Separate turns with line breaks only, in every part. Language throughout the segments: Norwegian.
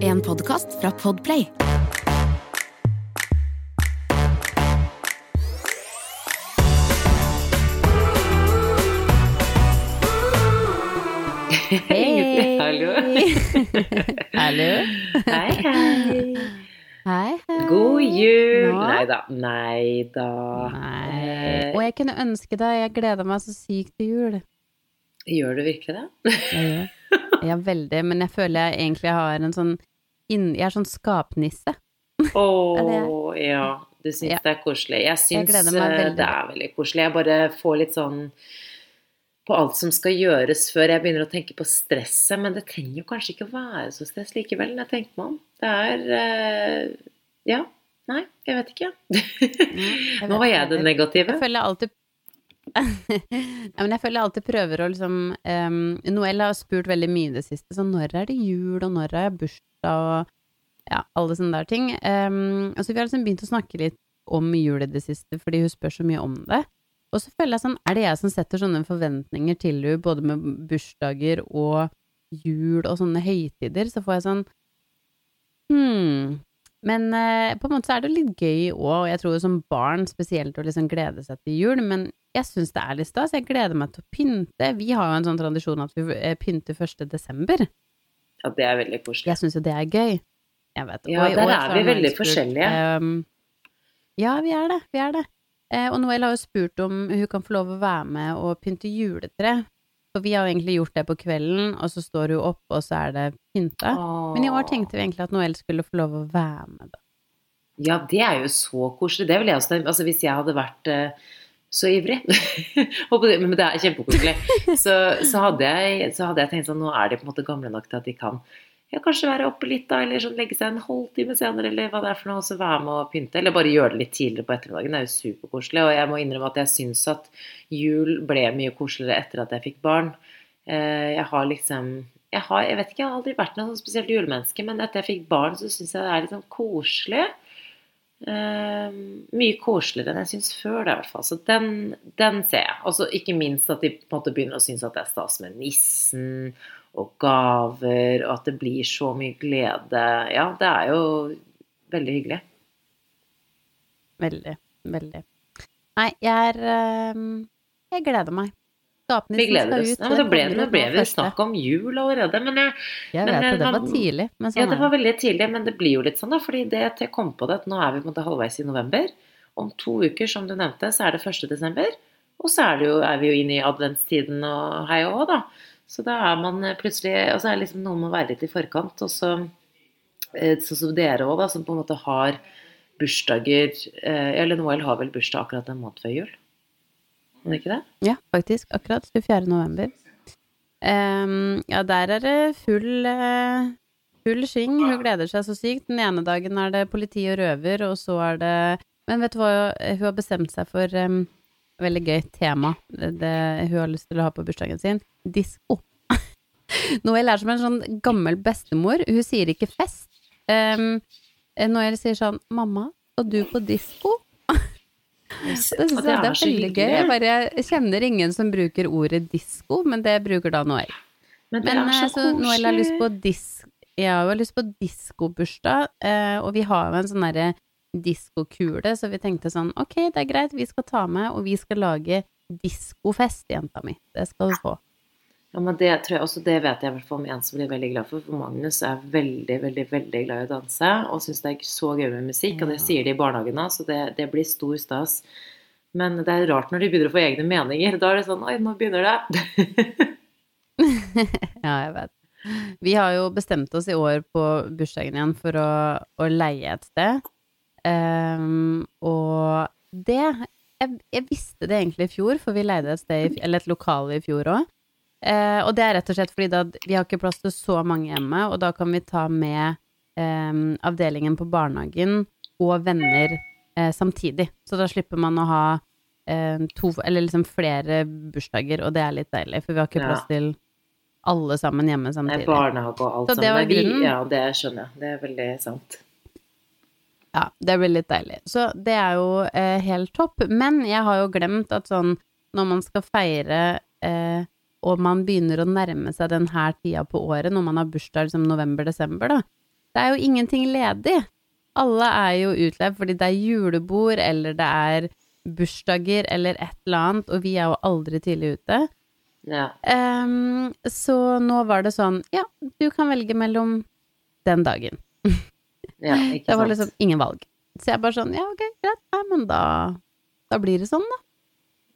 En podkast fra Podplay.
Hei!
Hallo.
Hallo.
Hei, hei.
Hei, hei.
God jul!
Nå?
Nei da. Nei da.
Nei.
Eh,
Og jeg kunne ønske deg Jeg gleder meg så sykt til jul.
Gjør du virkelig det?
Jeg gjør. Ja, veldig. Men jeg føler jeg egentlig har en sånn Jeg er sånn skapnisse.
Å
oh,
ja. Du syns
Ja.
det er koselig. Jeg syns eh, det er veldig koselig. Jeg bare får litt sånn på alt som skal gjøres før jeg begynner å tenke på stresset. Men det trenger jo kanskje ikke være så stress likevel, når jeg tenker meg om. Det er uh, Ja. Nei, jeg vet ikke.
Jeg
Nå var jeg den negative.
Jeg føler alltid ja, men jeg føler jeg alltid prøver å liksom um, Noel har spurt veldig mye i det siste, så når er det jul, og når er jeg bursdag, og ja, alle sånne der ting. Um, og så vi har liksom begynt å snakke litt om jul i det siste, fordi hun spør så mye om det. Og så føler jeg sånn, er det jeg som setter sånne forventninger til henne, både med bursdager og jul og sånne høytider, så får jeg sånn hmm, men eh, på en måte så er det litt gøy òg, og jeg tror som barn spesielt å liksom glede seg til jul, men jeg syns det er litt stas. Jeg gleder meg til å pynte. Vi har jo en sånn tradisjon at vi eh, pynter 1. desember.
Ja, det er veldig koselig.
Jeg syns jo det er gøy. Jeg vet.
Ja, der er vi veldig
spurt,
forskjellige.
Um, ja, vi er det. Vi er det. Eh, og Noel har jo spurt om hun kan få lov å være med og pynte juletre. For vi har jo egentlig gjort det på kvelden, og så står hun opp, og så er det pynta. Men i år tenkte vi egentlig at Noel skulle få lov å være med, da.
Ja, det er jo så koselig. Det ville jeg også Altså, hvis jeg hadde vært eh, så ivrig Men det er kjempekoselig. Så, så, hadde jeg, så hadde jeg tenkt sånn Nå er de på en måte gamle nok til at de kan ja, kanskje være oppe litt, da, eller sånn legge seg en halvtime senere, eller hva det er for noe, og så være med og pynte. Eller bare gjøre det litt tidligere på ettermiddagen. Det er jo superkoselig. Og jeg må innrømme at jeg syns at jul ble mye koseligere etter at jeg fikk barn. Eh, Jeg har liksom jeg, har, jeg vet ikke, jeg har aldri vært noe sånn spesielt julemenneske, men etter jeg fikk barn, så syns jeg det er litt sånn koselig. Eh, mye koseligere enn jeg syns før, det i hvert fall. Så den, den ser jeg. Og så ikke minst at de på en måte begynner å synes at det er stas med nissen og gaver, og at det blir så mye glede. Ja, det er jo veldig hyggelig.
Veldig. Veldig. Nei, jeg er ehm, Jeg gleder meg.
Vi gleder oss.
ut.
Ja, det ble, ble
nå
snakk om jul allerede, men jeg,
Jeg
men,
vet det, det var tidlig, men
Ja,
sånn
det var veldig tidlig, men det blir jo litt sånn, da. Fordi det jeg kom på det, at nå er vi måte halvveis i november. Om to uker, som du nevnte, så er det 1. desember. Og så er, det jo, er vi jo inne i adventstiden og hei og hå, da. Så da er man eh, plutselig Og så er det liksom noe med å være litt i forkant. Og så sånn som dere òg, da, som på en måte har bursdager eh, Eller Noel har vel bursdag akkurat en måned før jul? Han ikke det?
Ja, faktisk. Akkurat 24. november. Um, ja, der er det full uh, Full sking. Hun gleder seg så sykt. Den ene dagen er det politi og røver, og så er det Men vet du hva, hun har bestemt seg for um, Veldig gøy tema det, det hun har lyst til å ha på bursdagen sin. Disko. Noel er som en sånn gammel bestemor. Hun sier ikke fest. Um, Noel sier sånn 'Mamma, skal du på disko?' Det
syns
jeg det er veldig gøy. Jeg bare kjenner ingen som bruker ordet disko, men det bruker da Noel.
Men
Men
er så
eh, så Noel har lyst på dis... Jeg har jo lyst på diskobursdag, eh, og vi har jo en sånn derre diskokule, så vi tenkte sånn ok, det er greit, vi skal ta med, og vi skal lage diskofest, jenta mi. Det skal du få.
Ja, men det tror jeg også, det vet jeg i hvert fall om en som blir veldig glad for. For Magnus er veldig, veldig veldig glad i å danse og syns det er så gøy med musikk. Og det sier de i barnehagen òg, så det, det blir stor stas. Men det er rart når de begynner å få egne meninger. Da er det sånn Oi, nå begynner det.
Ja, jeg vet. Vi har jo bestemt oss i år på bursdagen igjen for å, å leie et sted. Um, og det jeg, jeg visste det egentlig i fjor, for vi leide et sted, eller et lokale i fjor òg. Eh, og det er rett og slett fordi da, vi har ikke plass til så mange hjemme, og da kan vi ta med eh, avdelingen på barnehagen og venner eh, samtidig. Så da slipper man å ha eh, to, eller liksom flere bursdager, og det er litt deilig, for vi har ikke
Ja.
plass til alle sammen hjemme samtidig.
Det er barnehage og alt
Så det var
sammen.
Grunnen?
Ja, det skjønner jeg. Det er veldig sant.
Ja, det blir litt deilig. Så det er jo eh, helt topp. Men jeg har jo glemt at sånn når man skal feire eh, og man begynner å nærme seg denne tida på året, når man har bursdag liksom november-desember, da. Det er jo ingenting ledig. Alle er jo utleid fordi det er julebord, eller det er bursdager, eller et eller annet, og vi er jo aldri tidlig ute.
Ja.
Um, så nå var det sånn, ja, du kan velge mellom den dagen.
ja ikke
Det var liksom ingen valg. Så jeg bare sånn, ja, ok, greit, nei, men da, da blir det sånn, da.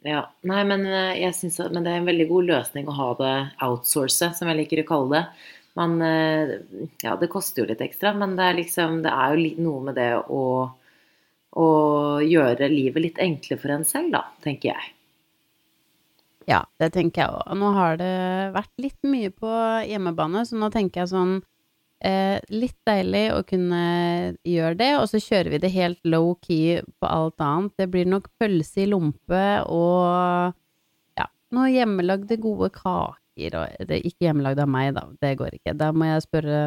Ja, nei, men eh, jeg synes men det er en veldig god løsning å ha det outsource, som jeg liker å kalle det. Man, eh, ja, det koster jo litt ekstra, men det er liksom, det er jo noe med det å, å gjøre livet litt enklere for en selv, da, tenker jeg.
Ja, det tenker jeg òg. Nå har det vært litt mye på hjemmebane, så nå tenker jeg sånn eh, Litt deilig å kunne gjøre det, og så kjører vi det helt low key på alt annet. Det blir nok pølse i lompe og ja, noen hjemmelagde gode kaker og Det er ikke hjemmelagd av meg, da. Det går ikke. Da må jeg spørre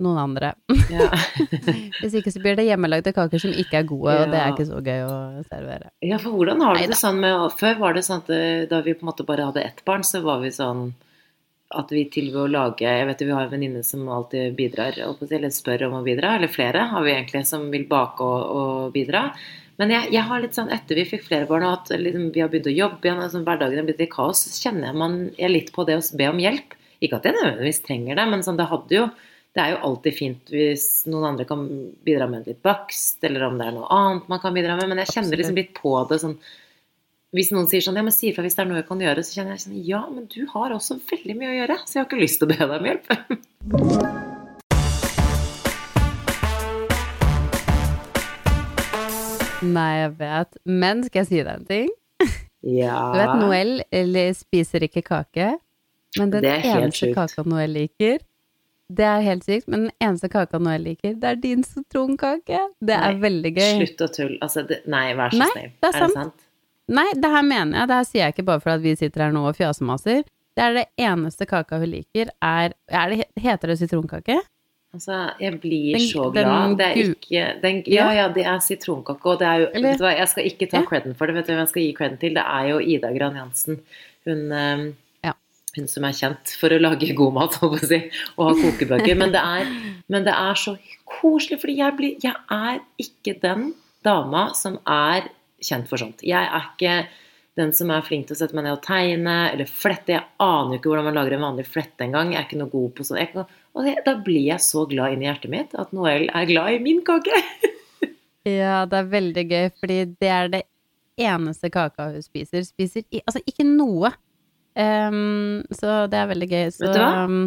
noen andre.
Ja.
Hvis ikke så blir det hjemmelagde kaker som ikke er gode, og det er ikke så gøy å servere.
Ja, for hvordan har du det sånn med Før var det sånn at eh, da vi på en måte bare hadde ett barn, så var vi sånn at vi tilbyr å lage Jeg vet vi har en venninne som alltid bidrar, eller spør om å bidra. Eller flere har vi egentlig som vil bake og, og bidra. Men jeg, jeg har litt sånn etter vi fikk flere barn og at liksom, vi har begynt å jobbe igjen, og sånn, hverdagen er blitt litt kaos, kjenner jeg man jeg er litt på det å be om hjelp. Ikke at jeg nødvendigvis trenger det, men sånn, det jo det er jo alltid fint hvis noen andre kan bidra med litt bakst, eller om det er noe annet man kan bidra med, men jeg kjenner liksom litt på det sånn Hvis noen sier sånn Ja, men si ifra hvis det er noe jeg kan gjøre, så kjenner jeg sånn Ja, men du har også veldig mye å gjøre, så jeg har ikke lyst til å be deg om hjelp.
Nei, jeg vet. Men skal jeg si deg en ting?
Ja.
Du vet, Noel eller, spiser ikke kake, men den
Det er
eneste
sykt.
kaka Noel liker Det er helt sykt, men den eneste kaka Noel liker, det er din sitronkake. Det er veldig gøy.
Slutt å tulle. Altså, det, nei, vær så
Nei,
snill.
det er sant. Nei, det her mener jeg. Det her sier jeg ikke bare for at vi sitter her nå og fjasemaser. Det er det eneste kaka hun liker, er, er det, Heter det sitronkake?
Altså, jeg blir
Den-
så
den
glad. Det er ikke den, Ja,
Ja.
det er sitronkake, og det er jo
Eller-
Vet du hva, jeg skal ikke ta
Ja.
creden for det. Vet du hvem jeg skal gi creden til? Det er jo Ida Gran Jansen. Hun eh,
Ja.
Hun som er kjent for å lage god mat, holdt på å si, og ha kokebøker. Men det er, men det er så koselig, fordi jeg, blir, jeg er ikke den dama som er kjent for sånt. Jeg er ikke den som er flink til å sette meg ned og tegne eller flette. Jeg aner jo ikke hvordan man lager en vanlig flette engang. Jeg er ikke noe god på. Jeg kan, og da blir jeg så glad inni hjertet mitt at Noel er glad i min kake.
Ja, det er veldig gøy, fordi det er det eneste kaka hun spiser. Spiser i, altså ikke noe. Ehm, så det er veldig gøy. Så
Vet du hva?
um,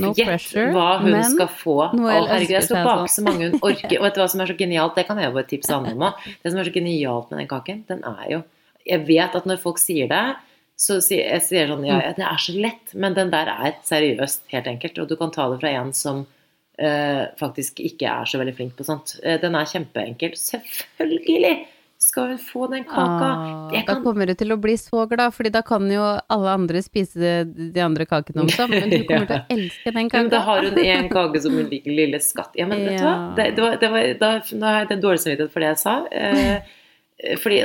no
Gjett
pressure.
hva hun
men
skal få. Å, herregud, jeg står
sånn.
så mange hun orker. Og vet du hva som er så genialt? Det kan jeg bare tipse andre om òg. Det som er så genialt med den kaken, den er jo Jeg vet at når folk sier det, så sier jeg sier sånn Ja, ja, det er så lett. Men den der er seriøst helt enkelt. Og du kan ta det fra en som uh, faktisk ikke er så veldig flink på sånt. Uh, den er kjempeenkel. Selvfølgelig skal hun få den kaka.
Ah,
Jeg
Da kommer du til å bli så glad, Fordi da kan jo alle andre spise de andre kakene også, men du kommer til å elske den
kaka. men da har hun en kake som hun liker, lille skatt. Ja, men vet du hva?
Ja.
Det, det var, det var, da, nå har jeg den samvittighet for det jeg sa. Eh, fordi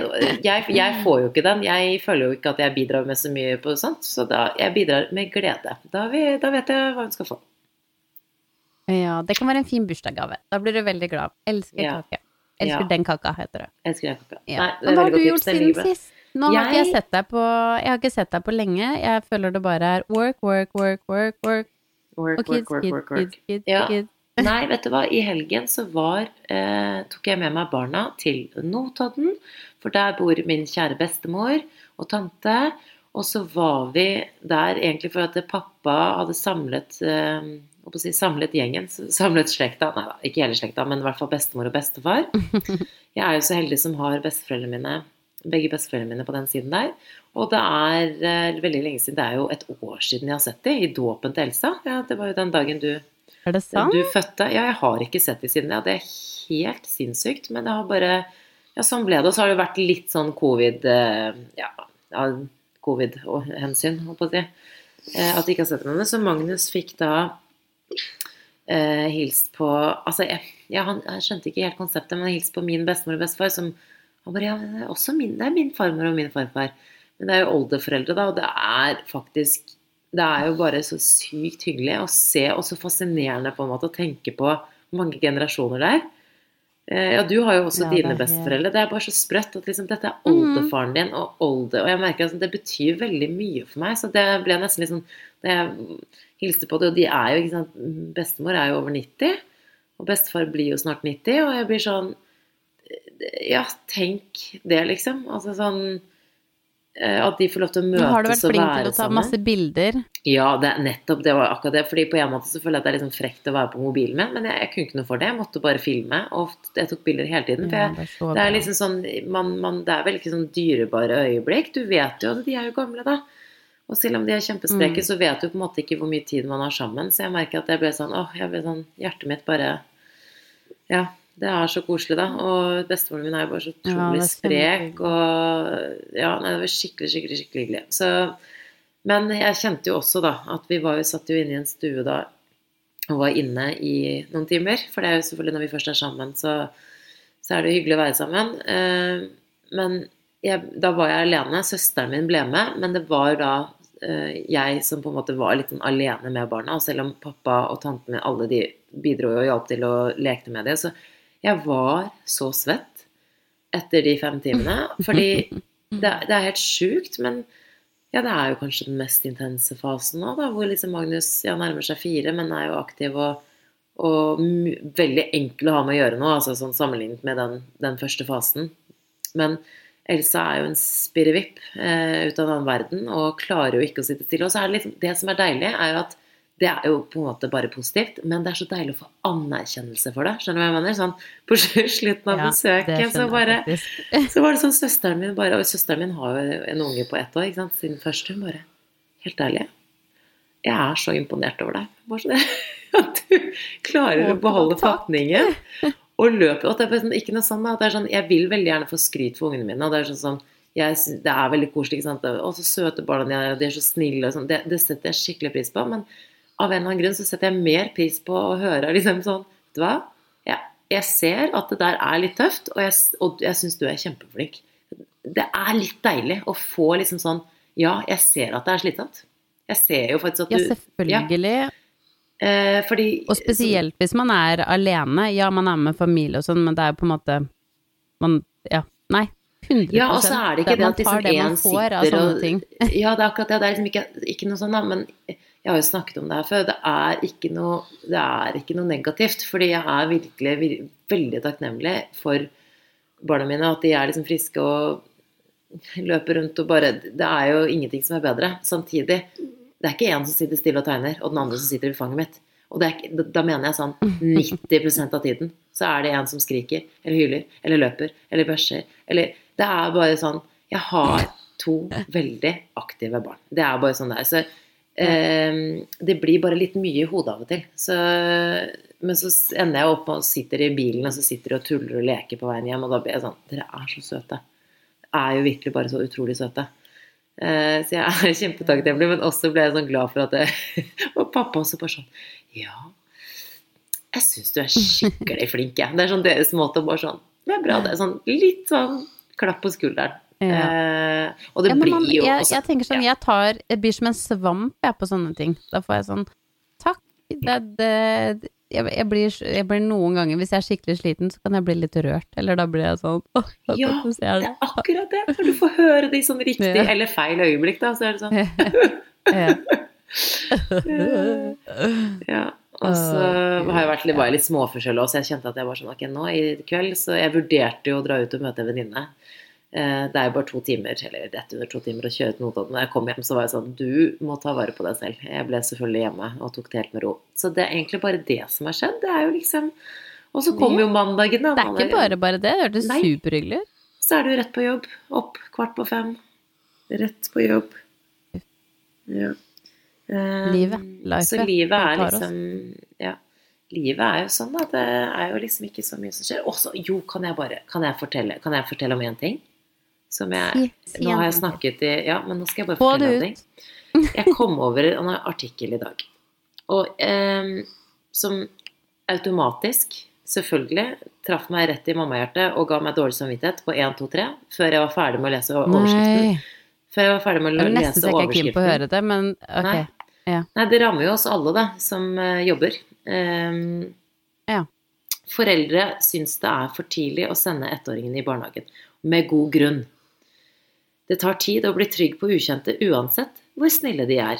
jeg, jeg får jo ikke den. Jeg føler jo ikke at jeg bidrar med så mye på sånt, så da, jeg bidrar med glede. Da, vi- da vet jeg hva hun skal få.
Ja, det kan være en fin bursdagsgave. Da blir du veldig glad. Elsker
Ja.
kake. Elsker
Ja.
den kaka, heter det.
Jeg elsker den kaka.
Ja.
Nei, det er
hva har du gjort siden sist? Nå har ikke jeg
Jeg-
sett deg på Jeg har ikke sett deg på lenge. Jeg føler det bare er work, work, work, work, work.
Work,
Og kids,
work, work,
kids,
work, work.
kids, kids,
Ja.
kids.
Nei, vet du hva. I helgen så var eh, tok jeg med meg barna til Notodden. For der bor min kjære bestemor og tante. Og så var vi der egentlig for at pappa hadde samlet eh, jeg si, samlet gjengen, samlet slekta. Nei da, ikke hele slekta, men i hvert fall bestemor og bestefar. Jeg er jo så heldig som har besteforeldrene mine, begge besteforeldrene mine på den siden der. Og det er eh, veldig lenge siden, det er jo et år siden jeg har sett dem, i dåpen til Elsa. Ja, det var jo den dagen du
Er det sant?
du fødte? Ja, jeg har ikke sett dem siden det, og det er helt sinnssykt. Men det har bare Ja, sånn ble det. Og så har det vært litt sånn covid eh, Ja, ja covid-hensyn, holdt på å si. Eh, At de ikke har sett henne. Så Magnus fikk da eh, hilst på Altså, jeg, ja, han, jeg skjønte ikke helt konseptet, men han hilste på min bestemor og bestefar, som han bare Ja, også min, det er min farmor og min farfar. Men det er jo oldeforeldre, da, og det er faktisk det er jo bare så sykt hyggelig å se, og så fascinerende på en måte å tenke på hvor mange generasjoner det er. Eh, Ja, du har jo også
Ja,
dine besteforeldre. Det er bare så sprøtt at liksom, dette er
Mm.
oldefaren din og olde... Og jeg merker at det betyr veldig mye for meg, så det ble nesten litt sånn Da jeg hilste på det, og de er jo, ikke sant Bestemor er jo over 90, og bestefar blir jo snart 90, og jeg blir sånn Ja, tenk det, liksom. Altså sånn eh, At de får lov til å
møtes og være sammen. har du vært flink til å ta
sammen.
masse bilder?
Ja, det nettopp det var akkurat det. Fordi på en måte så føler jeg at det er liksom frekt å være på mobilen min, men jeg, jeg kunne ikke noe for det. Jeg måtte bare filme, og jeg tok bilder hele tiden. For
Ja, det er
det er liksom sånn man, man, Det er vel ikke sånn dyrebare øyeblikk. Du vet jo at de er jo gamle, da. Og selv om de er kjempespreke,
Mm.
så vet du på en måte ikke hvor mye tid man har sammen. Så jeg merker at jeg ble sånn åh, jeg ble sånn Hjertet mitt bare Ja, det er så koselig, da. Og bestemoren min er jo bare så
Ja,
utrolig
er
sprek, og Ja, nei, det var skikkelig, skikkelig, skikkelig hyggelig. Så Men jeg kjente jo også, da, at vi var jo satt jo inne i en stue da og var inne i noen timer. For det er jo selvfølgelig når vi først er sammen, så, så er det jo hyggelig å være sammen. Eh, men jeg, da var jeg alene. Søsteren min ble med, men det var da eh, jeg som på en måte var litt sånn alene med barna. Og selv om pappa og tanten min, alle de bidro jo og hjalp til å leke med det, så jeg var så svett etter de fem timene. Fordi det, det er helt sjukt, men ja, det er jo kanskje den mest intense fasen nå, da, hvor liksom Magnus ja, nærmer seg fire, men er jo aktiv og, og veldig enkel å ha med å gjøre nå, altså sånn sammenlignet med den, den første fasen. Men Elsa er jo en spirrevipp eh, ut av en annen verden og klarer jo ikke å sitte stille. Og så er det liksom, det som er deilig, er jo at det er jo på en måte bare positivt, men det er så deilig å få anerkjennelse for det. Skjønner du hva jeg mener? Sånn, på slutten av
Ja,
besøket så bare så var det sånn søsteren min bare Og søsteren min har jo en unge på ett år, ikke sant, siden første. Hun bare Helt ærlig, jeg er så imponert over deg. Bare så det at du klarer å beholde fatningen og løper. Og det er sånn, ikke noe sånn da, at det er sånn Jeg vil veldig gjerne få skryt for ungene mine, og det er sånn sånn jeg, det er veldig koselig. ikke sant? Å, så søte barna dine er, de er så snille. og sånn. Det, det setter jeg skikkelig pris på. Men av en eller annen grunn så setter jeg mer pris på å høre liksom sånn Vet du hva? Jeg, jeg ser at det der er litt tøft, og jeg, og jeg syns du er kjempeflink. Det er litt deilig å få liksom sånn Ja, jeg ser at det er slitsomt. Jeg ser jo faktisk at du
Ja,
selvfølgelig.
selvfølgelig.
eh, Fordi
Og spesielt hvis man er alene. Ja, man er med familie og sånn, men det er jo på en måte Man Ja, nei. 100
Ja, og så er det ikke det
Man
at liksom
det av
sitter og. Ja, det er akkurat det. Det er liksom ikke, ikke noe sånn, da. Men jeg har jo snakket om det her før. Det er ikke noe, er ikke noe negativt. Fordi jeg er virkelig vir, veldig takknemlig for barna mine. At de er liksom friske og løper rundt og bare Det er jo ingenting som er bedre. Samtidig, det er ikke en som sitter stille og tegner, og den andre som sitter i fanget mitt. Og er, da- mener jeg sånn 90% av tiden så er det en som skriker, eller hyler, eller løper, eller bæsjer, eller Det er bare sånn Jeg har to veldig aktive barn. Det er bare sånn det er. Så det blir bare litt mye i hodet av og til. Så, men så ender jeg opp og sitter i bilen, og så sitter jeg og tuller og leker på veien hjem, og da blir jeg sånn Dere er så søte. Er jo virkelig bare så utrolig søte. Eh, så jeg er kjempetakknemlig, men også ble jeg sånn glad for at det Og pappa også bare sånn Ja, jeg syns du er skikkelig flink, jeg. Det er sånn deres måte å bare sånn Det er bra, det. Sånn litt sånn klapp på skulderen.
Ja.
Eh, og det
Ja,
blir
man,
jo
jeg,
også
jeg tenker sånn, jeg tar Jeg blir som en svamp, jeg, på sånne ting. Da får jeg sånn Takk. Det, det, jeg, jeg, blir, jeg blir noen ganger Hvis jeg er skikkelig sliten, så kan jeg bli litt rørt. Eller da blir jeg sånn åh,
Ja, Det er akkurat det. Når du får høre det i sånn riktig
Ja.
eller feil øyeblikk, da, så er det sånn
Ja.
Ja. Og så har jeg vært litt, var jeg litt småforskjellig så jeg kjente at jeg var sånn Ok, nå i kveld Så jeg vurderte jo å dra ut og møte en venninne. Eh, Det er jo bare to timer, eller rett under to timer, å kjøre til Notodden. Når jeg kom hjem, så var jeg sånn Du må ta vare på deg selv. Jeg ble selvfølgelig hjemme og tok det helt med ro. Så det er egentlig bare det som har skjedd. Det er jo liksom Og så kommer jo mandagen, da.
Det er ikke bare bare det. Det hørtes superhyggelig ut.
Så er du rett på jobb. Opp kvart på fem. Rett på jobb. Ja. Eh,
Livet. Life.
Så livet er liksom Ja. Livet er jo sånn at det er jo liksom ikke så mye som skjer. Også, jo, kan jeg bare Kan jeg fortelle, kan jeg fortelle om én ting? Som jeg Nå har jeg snakket i Ja, men nå skal jeg bare
Få
fortelle en ting. Jeg kom over en artikkel i dag, og eh, som automatisk, selvfølgelig, traff meg rett i mammahjertet og ga meg dårlig samvittighet på 1, 2, 3 før jeg var ferdig med å lese overskriften.
Nei.
Før jeg var ferdig med å
nesten
lese
så jeg ikke er keen på å høre det, men ok.
Nei.
Ja.
Nei, det rammer jo oss alle, da, som uh, jobber. Um,
Ja.
Foreldre syns det er for tidlig å sende ettåringen i barnehagen, med god grunn. Det tar tid å bli trygg på ukjente uansett hvor snille de er.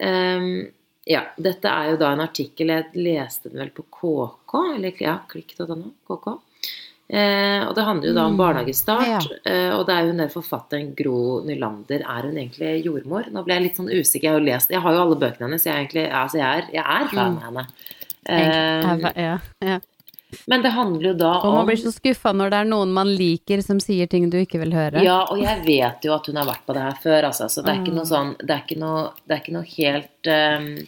Um, ja, dette er jo da en artikkel Jeg leste den vel på KK, eller ja, klikk.no, KK. Eh, og det handler jo da om
Mm,
barnehagestart.
ja.
Eh, og det er jo hun der forfatteren Gro Nylander. Er hun egentlig jordmor? Nå ble jeg litt sånn usikker. Jeg har jo lest Jeg har jo alle bøkene hennes. Jeg egentlig altså jeg er, jeg er fan
Mm.
av henne. Eh,
ja, ja.
Men det handler jo da
Og man blir så skuffa når det er noen man liker som sier ting du ikke vil høre.
Ja, og jeg vet jo at hun har vært på det her før, altså. Så det er ikke
Mm.
noe sånn Det er ikke noe, det er ikke noe helt um,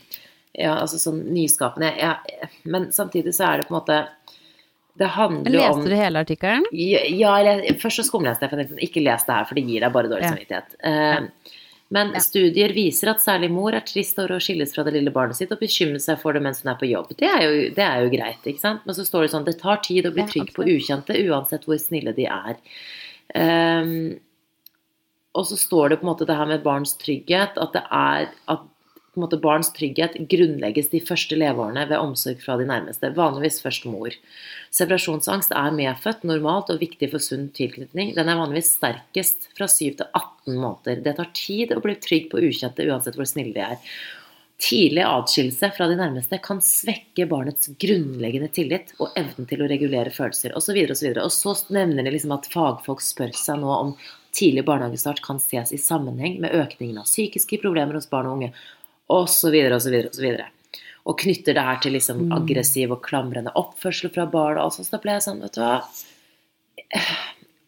Ja, altså sånn nyskapende. Jeg, men samtidig så er det på en måte Det handler jo om
Leste du hele artikkelen?
Ja, ja, først så skumleste jeg, for jeg tenkte sånn, ikke les det her, for det gir deg bare dårlig
Ja.
samvittighet. Eh, Men
Ja.
studier viser at særlig mor er trist over å skilles fra det lille barnet sitt og bekymre seg for det mens hun er på jobb. Det er jo, det er jo greit, ikke sant? Men så står det sånn det tar tid å bli trygg på ukjente, uansett hvor snille de er. Um, og så står det på en måte det her med barns trygghet, at det er at måte barns trygghet grunnlegges de første leveårene ved omsorg fra de nærmeste, vanligvis først mor. Separasjonsangst er medfødt, normalt og viktig for sunn tilknytning. Den er vanligvis sterkest fra 7 til 18 måneder. Det tar tid å bli trygg på ukjente uansett hvor snille de er. Tidlig atskillelse fra de nærmeste kan svekke barnets grunnleggende tillit og evnen til å regulere følelser osv. Og, så og så nevner de liksom at fagfolk spør seg nå om tidlig barnehagestart kan ses i sammenheng med økningen av psykiske problemer hos barn og unge osv. osv. osv. Og knytter det her til liksom aggressiv og klamrende oppførsel fra barn. Og så da ble jeg sånn, vet du hva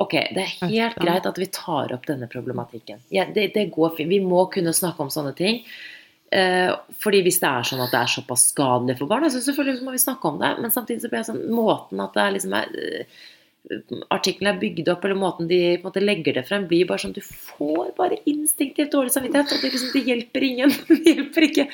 Ok, det er helt
Ja.
greit at vi tar opp denne problematikken. Ja, det, det går fint. Vi må kunne snakke om sånne ting. Eh, fordi hvis det er sånn at det er såpass skadelig for barn, så selvfølgelig må vi snakke om det. Men samtidig så blir jeg sånn Måten at det er liksom er, Artikkelen er bygd opp, eller måten de måte legger det frem, blir bare sånn Du får bare instinktivt dårlig samvittighet. Og det, liksom, det hjelper ingen. Det hjelper ikke.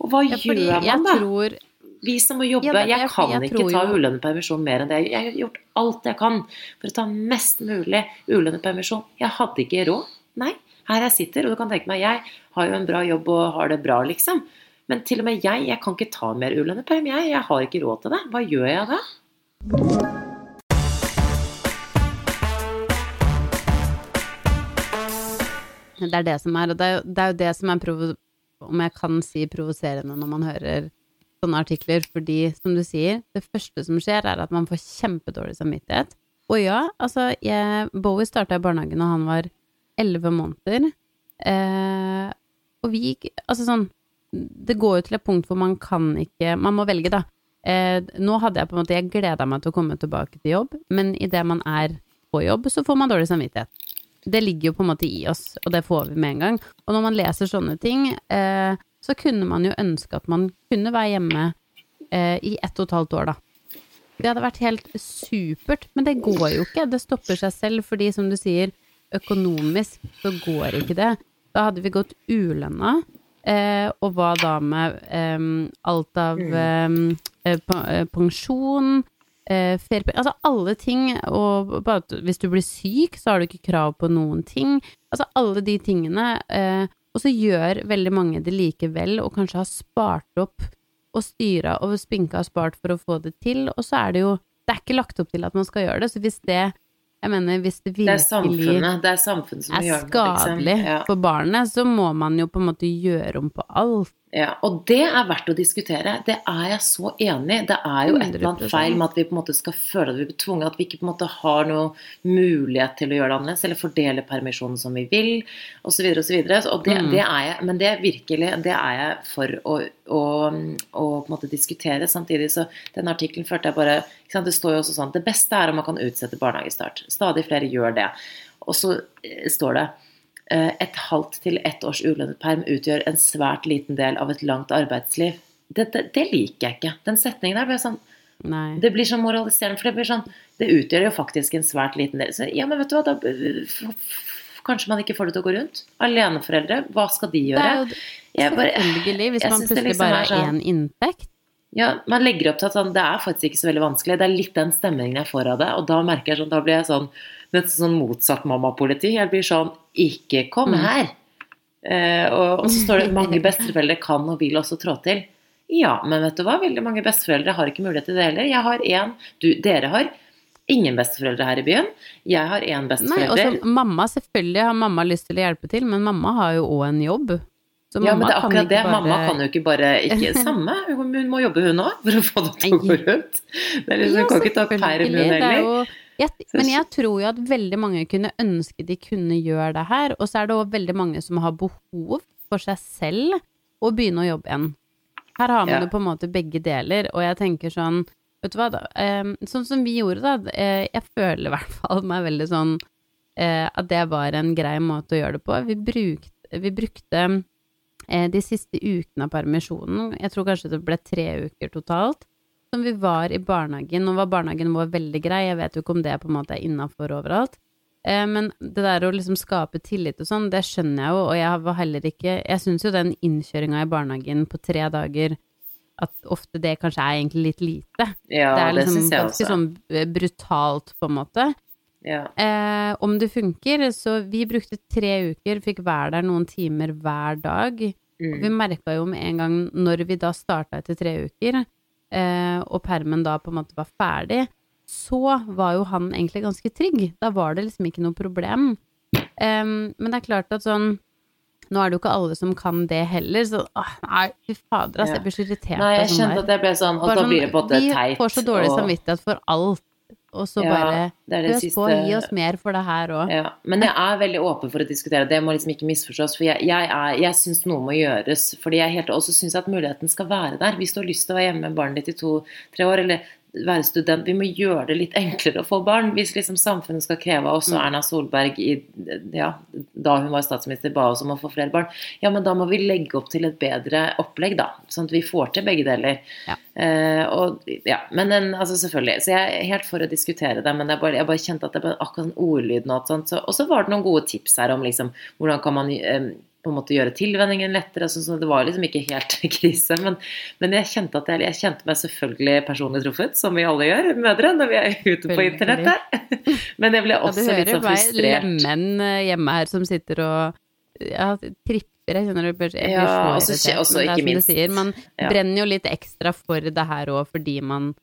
Og hva
Ja,
gjør man da?
tror
Vi som må jobbe.
Ja,
jeg
jeg-
kan
jeg
ikke ta ulønnet permisjon mer enn det. Jeg har gjort alt jeg kan for å ta mest mulig ulønnet permisjon. Jeg hadde ikke råd. Nei. Her jeg sitter, og du kan tenke meg, jeg har jo en bra jobb og har det bra, liksom. Men til og med jeg, jeg kan ikke ta mer ulønnet perm. Jeg, jeg har ikke råd til det. Hva gjør jeg da?
Det er det som er, og det er jo det, er jo det som er provo om jeg kan si provoserende når man hører sånne artikler, fordi som du sier, det første som skjer er at man får kjempedårlig samvittighet. Og ja, altså, jeg, Bowie starta i barnehagen da han var elleve måneder, eh, og vi gikk, altså sånn, det går jo til et punkt hvor man kan ikke, man må velge da. Eh, nå hadde jeg på en måte, jeg gleda meg til å komme tilbake til jobb, men idet man er på jobb, så får man dårlig samvittighet det ligger jo på en måte i oss, og det får vi med en gang. Og når man leser sånne ting, eh, så kunne man jo ønske at man kunne være hjemme eh, i ett og et halvt år, da. Det hadde vært helt supert, men det går jo ikke. Det stopper seg selv, fordi som du sier, økonomisk så går ikke det. Da hadde vi gått ulønna, eh, og hva da med eh, alt av eh, eh, eh, pensjon, eh, feriepenger Altså alle ting, og bare hvis du blir syk, så har du ikke krav på noen ting. Altså alle de tingene. Eh, og så gjør veldig mange det likevel, og kanskje har spart opp og styra og spinka og spart for å få det til, og så er det jo Det er ikke lagt opp til at man skal gjøre det, så hvis det Jeg mener, hvis det
Det er samfunnet, det er samfunnet som
er
gjør det. Liksom.
skadelig
Ja.
for barnet, så må man jo på en måte gjøre om på alt.
Ja, og det er verdt å diskutere. Det er jeg så enig i. Det er jo et eller annet feil med at vi på en måte skal føle at vi blir tvunget, at vi ikke på en måte har noen mulighet til å gjøre det annerledes, eller fordele permisjonen som vi vil, osv. osv.
Mm.
er men det virkelig, det er jeg for å, å, å på en måte diskutere. Samtidig så den artikkelen førte jeg bare ikke sant, Det står jo også sånn Det beste er om man kan utsette barnehagestart. Stadig flere gjør det. Og så eh, står det et halvt til ett års ulønnet perm utgjør en svært liten del av et langt arbeidsliv. Det, det, det liker jeg ikke. Den setningen der blir sånn
Nei.
Det blir sånn moraliserende, for det blir sånn Det utgjør jo faktisk en svært liten del. Så, ja, men vet du hva, da Kanskje man ikke får det til å gå rundt? Aleneforeldre, hva skal de gjøre?
Det er jo selvfølgelig, hvis man plutselig
liksom
bare
har
har
sånn-
inntekt.
Ja, man legger opp til at sånn, det er faktisk ikke så veldig vanskelig. Det er litt den stemningen jeg får av det. Og da merker jeg sånn, da blir jeg sånn nesten sånn motsatt mammapoliti. Jeg blir sånn Ikke kom
Mm.
her! Eh, og, og så står det 'mange besteforeldre kan og vil også trå til'. Ja, men vet du hva, veldig mange besteforeldre har ikke mulighet til det heller. Jeg har én, dere har ingen besteforeldre her i byen. Jeg har én
Nei,
besteforelder.
og så mamma, selvfølgelig har mamma lyst til å hjelpe til, men mamma har jo òg en jobb. Så
ja, men det er akkurat det.
bare-
Mamma kan jo ikke bare ikke Samme, hun må jobbe hun òg, for å få det til å gå rundt. Det er liksom,
Ja,
hun kan ikke ta perm, hun
er
heller.
jeg, men jeg tror jo at veldig mange kunne ønske de kunne gjøre det her, og så er det òg veldig mange som har behov for seg selv å begynne å jobbe igjen. Her har man
Ja.
jo på en måte begge deler, og jeg tenker sånn Vet du hva, da, sånn som vi gjorde, da. Eh, jeg føler i hvert fall meg veldig sånn eh, at det var en grei måte å gjøre det på. Vi brukte, vi brukte de siste ukene av permisjonen, jeg tror kanskje det ble tre uker totalt, som vi var i barnehagen. Nå var barnehagen vår veldig grei, jeg vet jo ikke om det på en måte er innafor overalt. Eh, men det der å liksom skape tillit og sånn, det skjønner jeg jo, og jeg var heller ikke Jeg syns jo den innkjøringa i barnehagen på tre dager, at ofte det kanskje er egentlig litt lite.
Ja,
det er
det
liksom
syns jeg
ganske
også.
sånn eh, brutalt, på en måte.
Ja.
Eh, om det funker, så vi brukte tre uker, fikk være der noen timer hver dag.
Mm.
Vi merka jo med en gang, når vi da starta etter tre uker, eh, og permen da på en måte var ferdig, så var jo han egentlig ganske trygg. Da var det liksom ikke noe problem. Eh, men det er klart at sånn Nå er det jo ikke alle som kan det heller, så åh, nei, fy fader, altså, jeg blir så irritert
Nei, jeg
sånn
kjente at jeg ble sånn Og da
sånn,
blir det både teit og
vi får så dårlig
og-
samvittighet for alt, og så
Ja,
bare
det
Pøs på, gi oss mer for det her òg.
Ja, men jeg er veldig åpen for å diskutere. Det må liksom ikke misforstås. For jeg, jeg, er- jeg syns noe må gjøres. Fordi jeg helt, også syns at muligheten skal være der. Hvis du har lyst til å være hjemme med barnet ditt i to-tre år, eller være student Vi må gjøre det litt enklere å få barn. Hvis liksom samfunnet skal kreve av oss, og
Mm.
Erna Solberg i, ja, da hun var statsminister ba oss om å få flere barn, ja, men da må vi legge opp til et bedre opplegg, da. Sånn at vi får til begge deler.
Ja.
Eh, og, ja, men den, altså selvfølgelig. Så jeg er helt for å diskutere det, men jeg bare, jeg bare kjente at det var akkurat den ordlyden og alt sånt. Så, og så var det noen gode tips her om liksom, hvordan kan man eh, på en måte gjøre tilvenningen lettere. Så, så det var liksom ikke helt krise. Men, men jeg kjente jeg, jeg kjente meg selvfølgelig personlig truffet, som vi alle gjør, mødre, når vi er ute på internettet. Men jeg ble
Ja, du
også litt
hører hver
frustrert.
lemen eh, hjemme her som sitter og ja, tripper. Jeg kjenner det blir,
Ja, også
det er som
minst-
du sier, man
Ja.
brenner jo litt ekstra for det her òg fordi man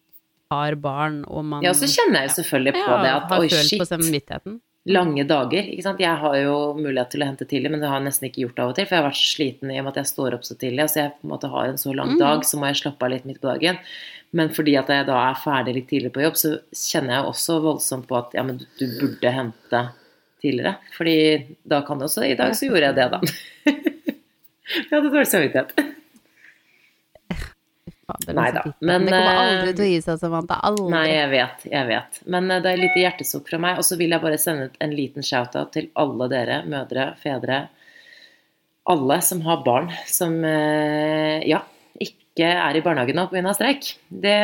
har barn og man
Ja, så kjenner jeg jo selvfølgelig på det at
har
oi,
følt på
shit.
samvittigheten.
Lange dager. ikke sant? Jeg har jo mulighet til å hente tidlig, men det har jeg nesten ikke gjort av og til. For jeg har vært så sliten i og med at jeg står opp så tidlig. Altså jeg på en måte har en så lang
Mm.
dag, så må jeg slappe av litt midt på dagen. Men fordi at jeg da er ferdig litt tidlig på jobb, så kjenner jeg også voldsomt på at ja, men du, du burde hente tidligere. Fordi da kan du også I dag så gjorde jeg det, da. jeg hadde dårlig samvittighet.
Fader,
Nei da, men,
Det kommer
eh,
aldri til å gi seg, Samantha. Aldri.
Nei, jeg vet, jeg vet. Men eh, det er litt hjertesukk fra meg. Og så vil jeg bare sende ut en liten shout-out til alle dere, mødre, fedre, alle som har barn som eh, ja, ikke er i barnehagen nå pga. streik. Det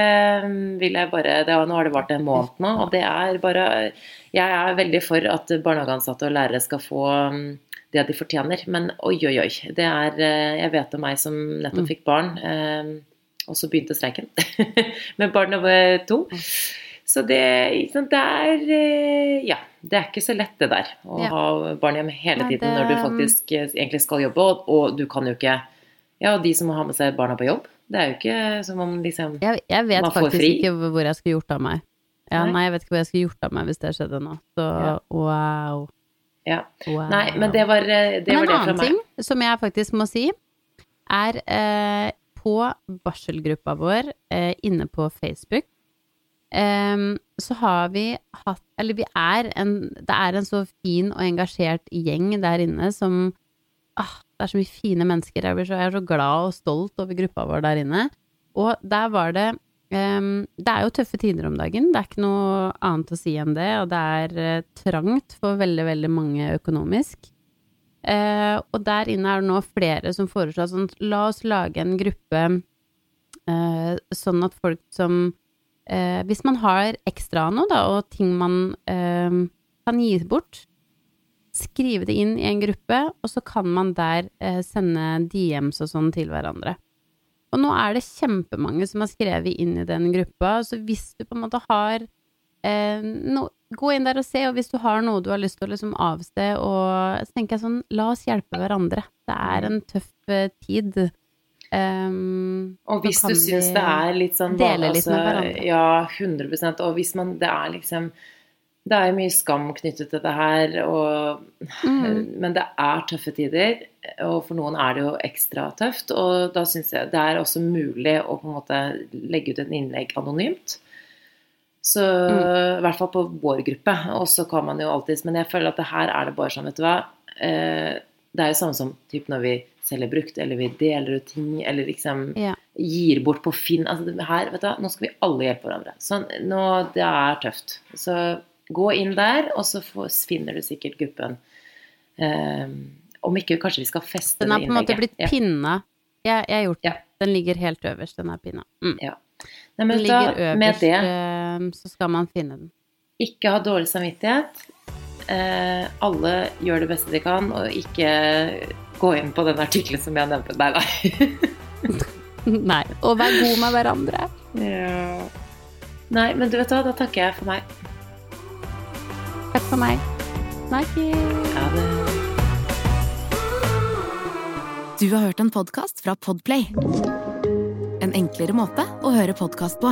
mm, vil jeg bare det, Nå har det vart en måned nå, og det er bare Jeg er veldig for at barnehageansatte og lærere skal få mm, det de fortjener, men oi, oi, oi. Det er eh, Jeg vet om meg som nettopp
Mm.
fikk barn. Eh, og så begynte streiken med barn over to. Så det, det er eh, Ja, det er ikke så lett det der. Å
Ja.
ha barn hjemme hele tiden når du faktisk eh, egentlig skal jobbe, og, og du kan jo ikke Ja, og de som må ha med seg barna på jobb, det er jo ikke som om liksom
Jeg, jeg vet faktisk
fri.
ikke hvor jeg skulle gjort av meg. Ja,
Nei.
nei. jeg vet ikke hvor jeg skulle gjort av meg hvis det skjedde nå. Så
Ja.
wow.
Ja.
wow.
Nei, men det var eh, det,
Men
var
en
det fra
annen ting som jeg faktisk må si, er eh, på barselgruppa vår eh, inne på Facebook, em, så har vi hatt Eller vi er en Det er en så fin og engasjert gjeng der inne som ah, Det er så mye fine mennesker. Jeg, så, jeg er så glad og stolt over gruppa vår der inne. Og der var det em, Det er jo tøffe tider om dagen, det er ikke noe annet å si enn det. Og det er eh, trangt for veldig, veldig mange økonomisk. Eh, og der inne er det nå flere som foreslår sånn La oss lage en gruppe eh, sånn at folk som eh, Hvis man har ekstra noe, da, og ting man eh, kan gi bort, skrive det inn i en gruppe, og så kan man der eh, sende DMs og sånn til hverandre. Og nå er det kjempemange som har skrevet inn i den gruppa, så hvis du på en måte har eh, no, gå inn der og se, og hvis du har noe du har lyst til å liksom avse, og så tenker jeg sånn, la oss hjelpe hverandre. Det er en tøff eh, tid. Um,
Og hvis du syns det er litt sånn
dele litt med
altså,
hverandre.
Ja, 100 Og hvis man Det er liksom Det er mye skam knyttet til det her, og,
Mm.
men det er tøffe tider. Og for noen er det jo ekstra tøft. Og da syns jeg det er også mulig å på en måte legge ut et innlegg anonymt. Så
Mm.
i hvert fall på vår gruppe. Og så kan man jo alltids Men jeg føler at det her er det bare sånn, vet du hva. Eh, det er jo samme som typ når vi selger brukt, eller vi deler ut ting, eller liksom
Ja.
gir bort på Finn. Altså her, vet du, hva, nå skal vi alle hjelpe hverandre. Sånn, nå, det er tøft. Så gå inn der, og så finner du sikkert gruppen. Eh, om ikke, kanskje vi skal feste
Den er på en måte blitt
Ja.
pinna. Jeg, jeg har gjort det.
Ja.
Den ligger helt øverst, den er pinna. Mm.
Nei,
Den
men da,
ligger
med det,
eh, så skal man finne den.
ikke ha dårlig samvittighet. Eh, alle gjør det beste de kan, og ikke gå inn på den artikkelen som jeg nevnte. Nei, nei.
Nei. Og vær god med hverandre.
Ja. Nei, men du vet hva, da takker jeg for meg.
Takk for meg. Snakkes.
Ha det.
Du har hørt en podkast fra Podplay. En enklere måte å høre podkast på.